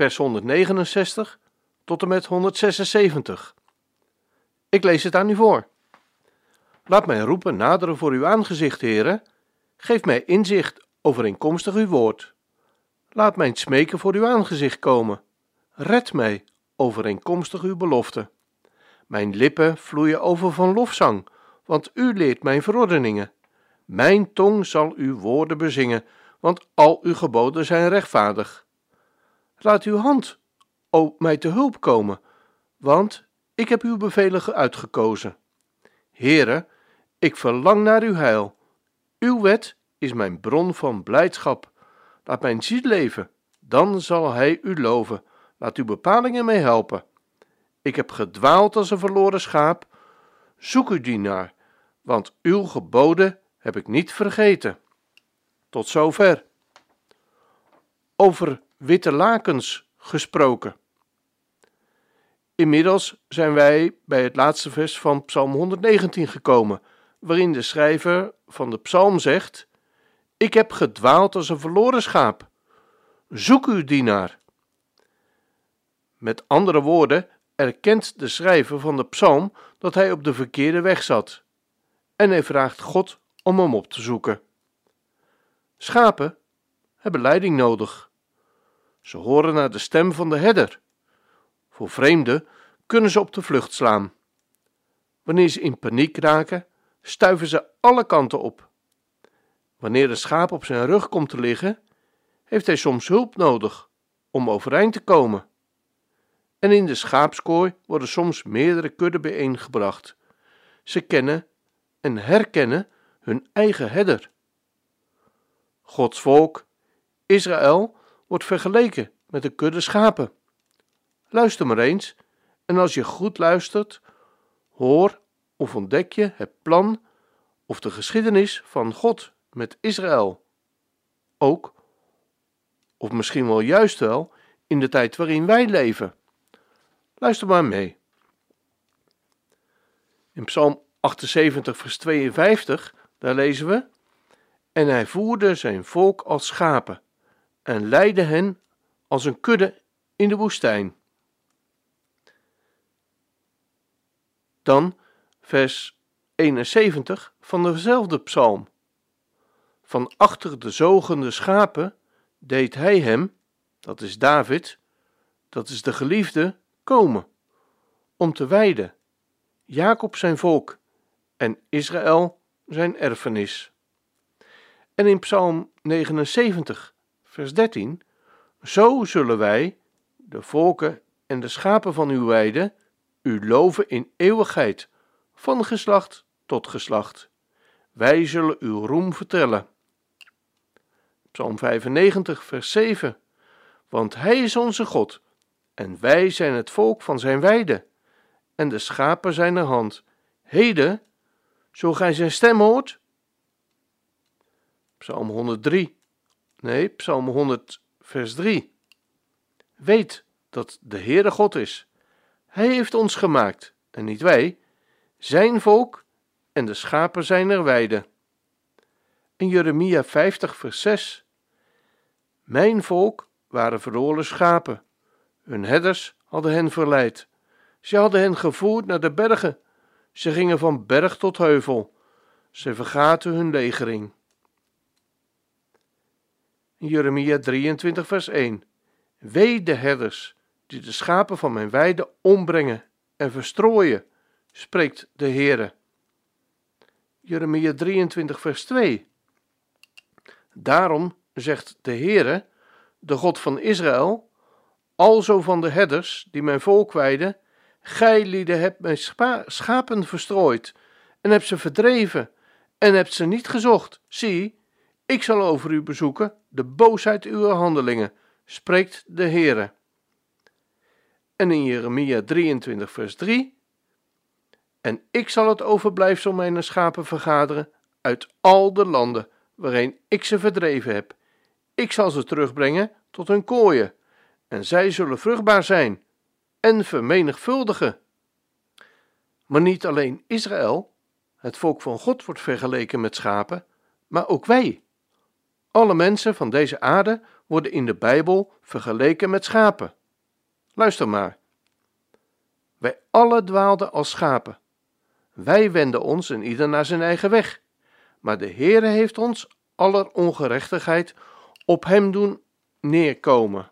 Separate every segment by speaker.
Speaker 1: vers 169 tot en met 176. Ik lees het aan u voor. Laat mij roepen naderen voor uw aangezicht, heren. Geef mij inzicht overeenkomstig uw woord. Laat mijn smeken voor uw aangezicht komen. Red mij overeenkomstig uw belofte. Mijn lippen vloeien over van lofzang, want u leert mijn verordeningen. Mijn tong zal uw woorden bezingen, want al uw geboden zijn rechtvaardig. Laat uw hand op mij te hulp komen, want ik heb uw bevelen uitgekozen. Heere, ik verlang naar uw heil. Uw wet is mijn bron van blijdschap. Laat mijn ziel leven, dan zal hij u loven. Laat uw bepalingen mij helpen. Ik heb gedwaald als een verloren schaap. Zoek u dienaar, want uw geboden heb ik niet vergeten. Tot zover. Over witte lakens gesproken. Inmiddels zijn wij bij het laatste vers van Psalm 119 gekomen, waarin de schrijver van de psalm zegt: Ik heb gedwaald als een verloren schaap. Zoek uw dienaar. Met andere woorden, erkent de schrijver van de psalm dat hij op de verkeerde weg zat. En hij vraagt God om hem op te zoeken. Schapen hebben leiding nodig. Ze horen naar de stem van de herder. Voor vreemden kunnen ze op de vlucht slaan. Wanneer ze in paniek raken, stuiven ze alle kanten op. Wanneer een schaap op zijn rug komt te liggen, heeft hij soms hulp nodig om overeind te komen. En in de schaapskooi worden soms meerdere kudden bijeengebracht. Ze kennen en herkennen hun eigen herder. Gods volk, Israël, wordt vergeleken met een kudde schapen. Luister maar eens, en als je goed luistert, hoor of ontdek je het plan of de geschiedenis van God met Israël. Ook, of misschien wel juist wel, in de tijd waarin wij leven. Luister maar mee. In Psalm 78, vers 52, daar lezen we: En hij voerde zijn volk als schapen en leidde hen als een kudde in de woestijn. Dan vers 71 van dezelfde psalm. Van achter de zogende schapen deed hij hem, dat is David, dat is de geliefde, komen, om te weiden, Jacob zijn volk en Israël zijn erfenis. En in Psalm 79, vers 13: Zo zullen wij, de volken en de schapen van uw weide, u loven in eeuwigheid, van geslacht tot geslacht. Wij zullen uw roem vertellen. Psalm 95, vers 7. Want Hij is onze God, en wij zijn het volk van Zijn weide, en de schapen zijn er hand. Heden, zo gij Zijn stem hoort. Psalm 103, nee, Psalm 100, vers 3. Weet dat de Heere God is. Hij heeft ons gemaakt, en niet wij, zijn volk, en de schapen zijn er weide. In Jeremia 50, vers 6. Mijn volk waren verloren schapen. Hun herders hadden hen verleid. Ze hadden hen gevoerd naar de bergen. Ze gingen van berg tot heuvel. Ze vergaten hun legering. Jeremia 23, vers 1. Wee de herders die de schapen van mijn weide ombrengen en verstrooien, spreekt de Heere. Jeremia 23, vers 2. Daarom zegt de Heere, de God van Israël, alzo van de herders die mijn volk weiden, gij lieden hebt mijn schapen verstrooid en hebt ze verdreven en hebt ze niet gezocht. Zie, ik zal over u bezoeken de boosheid uw handelingen, spreekt de Heere. En in Jeremia 23, vers 3. En ik zal het overblijfsel mijner schapen vergaderen uit al de landen waarin ik ze verdreven heb. Ik zal ze terugbrengen tot hun kooien, en zij zullen vruchtbaar zijn en vermenigvuldigen. Maar niet alleen Israël, het volk van God, wordt vergeleken met schapen, maar ook wij. Alle mensen van deze aarde worden in de Bijbel vergeleken met schapen. Luister maar. Wij alle dwaalden als schapen. Wij wenden ons en ieder naar zijn eigen weg. Maar de Heere heeft ons aller ongerechtigheid op hem doen neerkomen.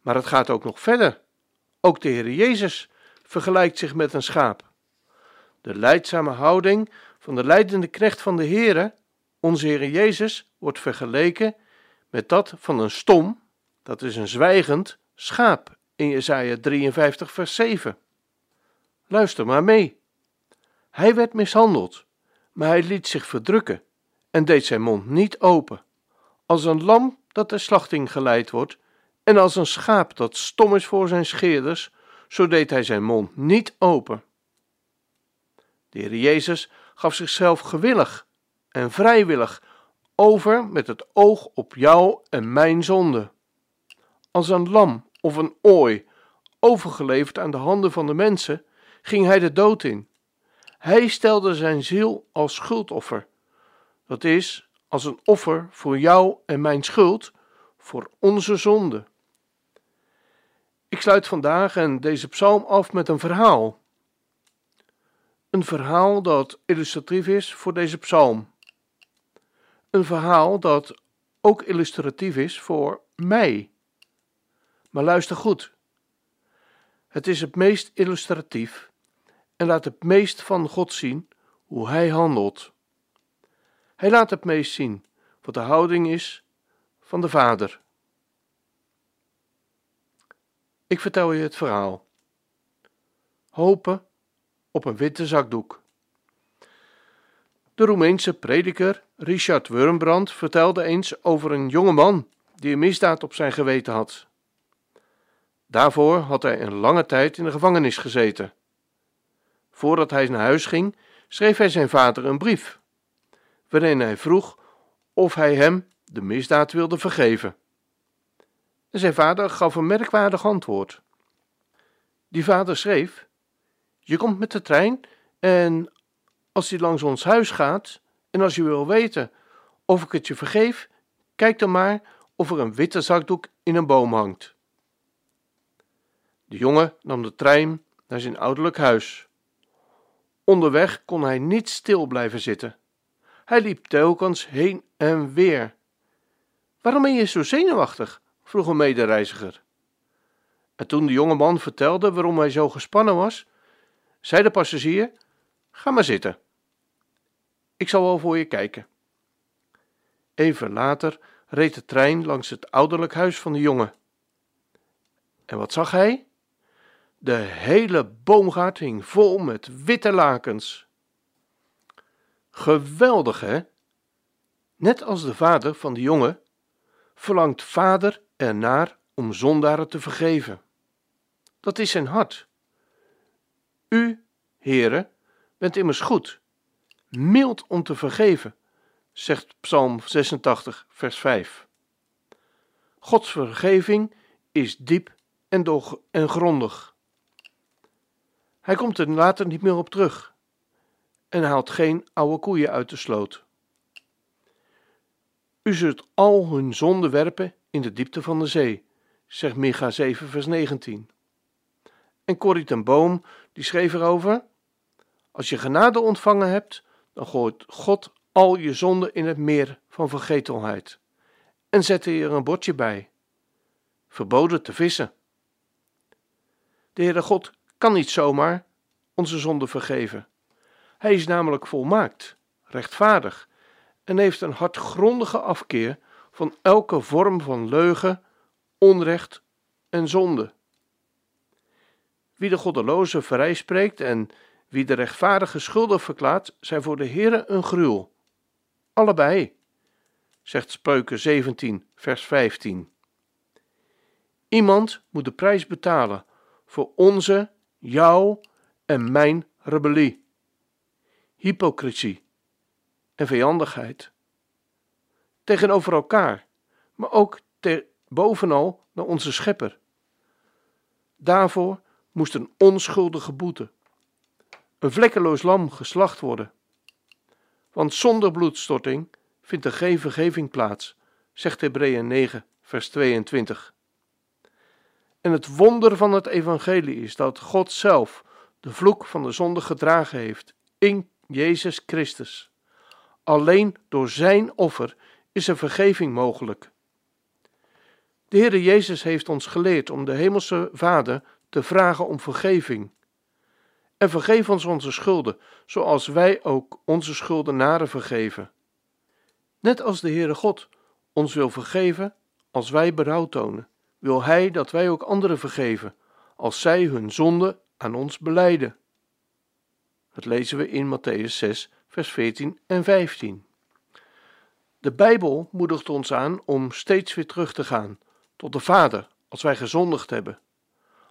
Speaker 1: Maar het gaat ook nog verder. Ook de Heer Jezus vergelijkt zich met een schaap. De leidzame houding van de leidende knecht van de Heere, onze Heer Jezus, wordt vergeleken met dat van een stom, dat is een zwijgend, schaap in Jesaja 53 vers 7. Luister maar mee. Hij werd mishandeld, maar hij liet zich verdrukken en deed zijn mond niet open. Als een lam dat ter slachting geleid wordt, en als een schaap dat stom is voor zijn scheerders, zo deed hij zijn mond niet open. De Heer Jezus gaf zichzelf gewillig en vrijwillig over met het oog op jou en mijn zonde. Als een lam of een ooi, overgeleverd aan de handen van de mensen, ging hij de dood in. Hij stelde zijn ziel als schuldoffer. Dat is, als een offer voor jou en mijn schuld, voor onze zonde. Ik sluit vandaag en deze psalm af met een verhaal. Een verhaal dat illustratief is voor deze psalm. Een verhaal dat ook illustratief is voor mij. Maar luister goed. Het is het meest illustratief en laat het meest van God zien hoe Hij handelt. Hij laat het meest zien wat de houding is van de Vader. Ik vertel je het verhaal. Hopen op een witte zakdoek. De Roemeense prediker Richard Wurmbrand vertelde eens over een jonge man die een misdaad op zijn geweten had. Daarvoor had hij een lange tijd in de gevangenis gezeten. Voordat hij naar huis ging, schreef hij zijn vader een brief, waarin hij vroeg of hij hem de misdaad wilde vergeven. En zijn vader gaf een merkwaardig antwoord. Die vader schreef: Je komt met de trein en als hij langs ons huis gaat en als je wil weten of ik het je vergeef, kijk dan maar of er een witte zakdoek in een boom hangt. De jongen nam de trein naar zijn ouderlijk huis. Onderweg kon hij niet stil blijven zitten. Hij liep telkens heen en weer. Waarom ben je zo zenuwachtig? vroeg een medereiziger. En toen de jonge man vertelde waarom hij zo gespannen was, zei de passagier: Ga maar zitten. Ik zal wel voor je kijken. Even later reed de trein langs het ouderlijk huis van de jongen. En wat zag hij? De hele boomgaard hing vol met witte lakens. Geweldig, hè? Net als de vader van de jongen verlangt vader ernaar om zondaren te vergeven. Dat is zijn hart. U, Heere, bent immers goed, mild om te vergeven, zegt Psalm 86, vers 5. Gods vergeving is diep en, en grondig. Hij komt er later niet meer op terug en haalt geen oude koeien uit de sloot. U zult al hun zonden werpen in de diepte van de zee, zegt Micha 7, vers 19. En Corrie ten Boom, die schreef erover: Als je genade ontvangen hebt, dan gooit God al je zonden in het meer van vergetelheid. En zet er een bordje bij: Verboden te vissen. De Heere God kan niet zomaar onze zonden vergeven. Hij is namelijk volmaakt, rechtvaardig en heeft een hartgrondige afkeer van elke vorm van leugen, onrecht en zonde. Wie de goddeloze vrij spreekt en wie de rechtvaardige schuldig verklaart, zijn voor de Heere een gruwel. Allebei, zegt Spreuken 17, vers 15. Iemand moet de prijs betalen voor onze, jouw en mijn rebellie, hypocrisie en vijandigheid. Tegenover elkaar, maar ook ter, bovenal naar onze schepper. Daarvoor moest een onschuldige boete, een vlekkeloos lam geslacht worden. Want zonder bloedstorting vindt er geen vergeving plaats, zegt Hebreeën 9, vers 22. En het wonder van het evangelie is dat God zelf de vloek van de zonde gedragen heeft in Jezus Christus. Alleen door zijn offer is er vergeving mogelijk. De Heere Jezus heeft ons geleerd om de Hemelse Vader te vragen om vergeving. En vergeef ons onze schulden, zoals wij ook onze schuldenaren vergeven. Net als de Heere God ons wil vergeven als wij berouw tonen, wil Hij dat wij ook anderen vergeven, als zij hun zonde aan ons beleiden. Dat lezen we in Matthäus 6, vers 14 en 15. De Bijbel moedigt ons aan om steeds weer terug te gaan tot de Vader als wij gezondigd hebben.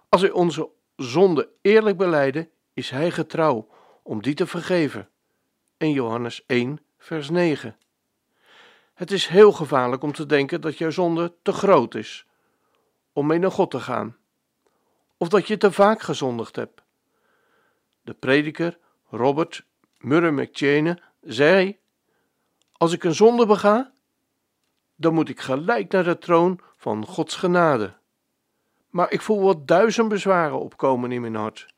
Speaker 1: Als wij onze zonde eerlijk beleiden, is Hij getrouw om die te vergeven. In Johannes 1, vers 9. Het is heel gevaarlijk om te denken dat jouw zonde te groot is om mee naar God te gaan, of dat je te vaak gezondigd hebt. De prediker Robert Murray McCheyne zei: Als ik een zonde bega, dan moet ik gelijk naar de troon van Gods genade. Maar ik voel wat duizend bezwaren opkomen in mijn hart.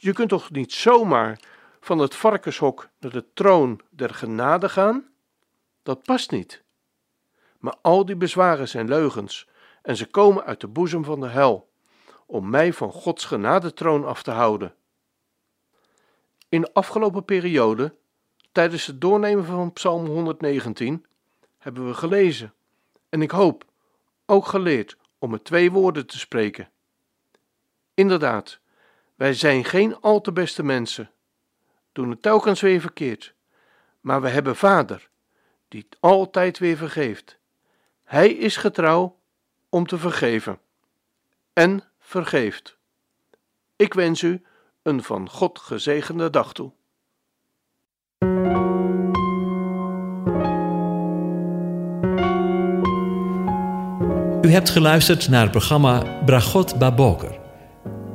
Speaker 1: Je kunt toch niet zomaar van het varkenshok naar de troon der genade gaan? Dat past niet. Maar al die bezwaren zijn leugens en ze komen uit de boezem van de hel, om mij van Gods genadetroon af te houden. In de afgelopen periode, tijdens het doornemen van Psalm 119, hebben we gelezen en ik hoop ook geleerd om met twee woorden te spreken. Inderdaad, wij zijn geen al te beste mensen, doen het telkens weer verkeerd, maar we hebben Vader, die altijd weer vergeeft. Hij is getrouw om te vergeven en vergeeft. Ik wens u een van God gezegende dag toe.
Speaker 2: U hebt geluisterd naar het programma Bragot Baboker.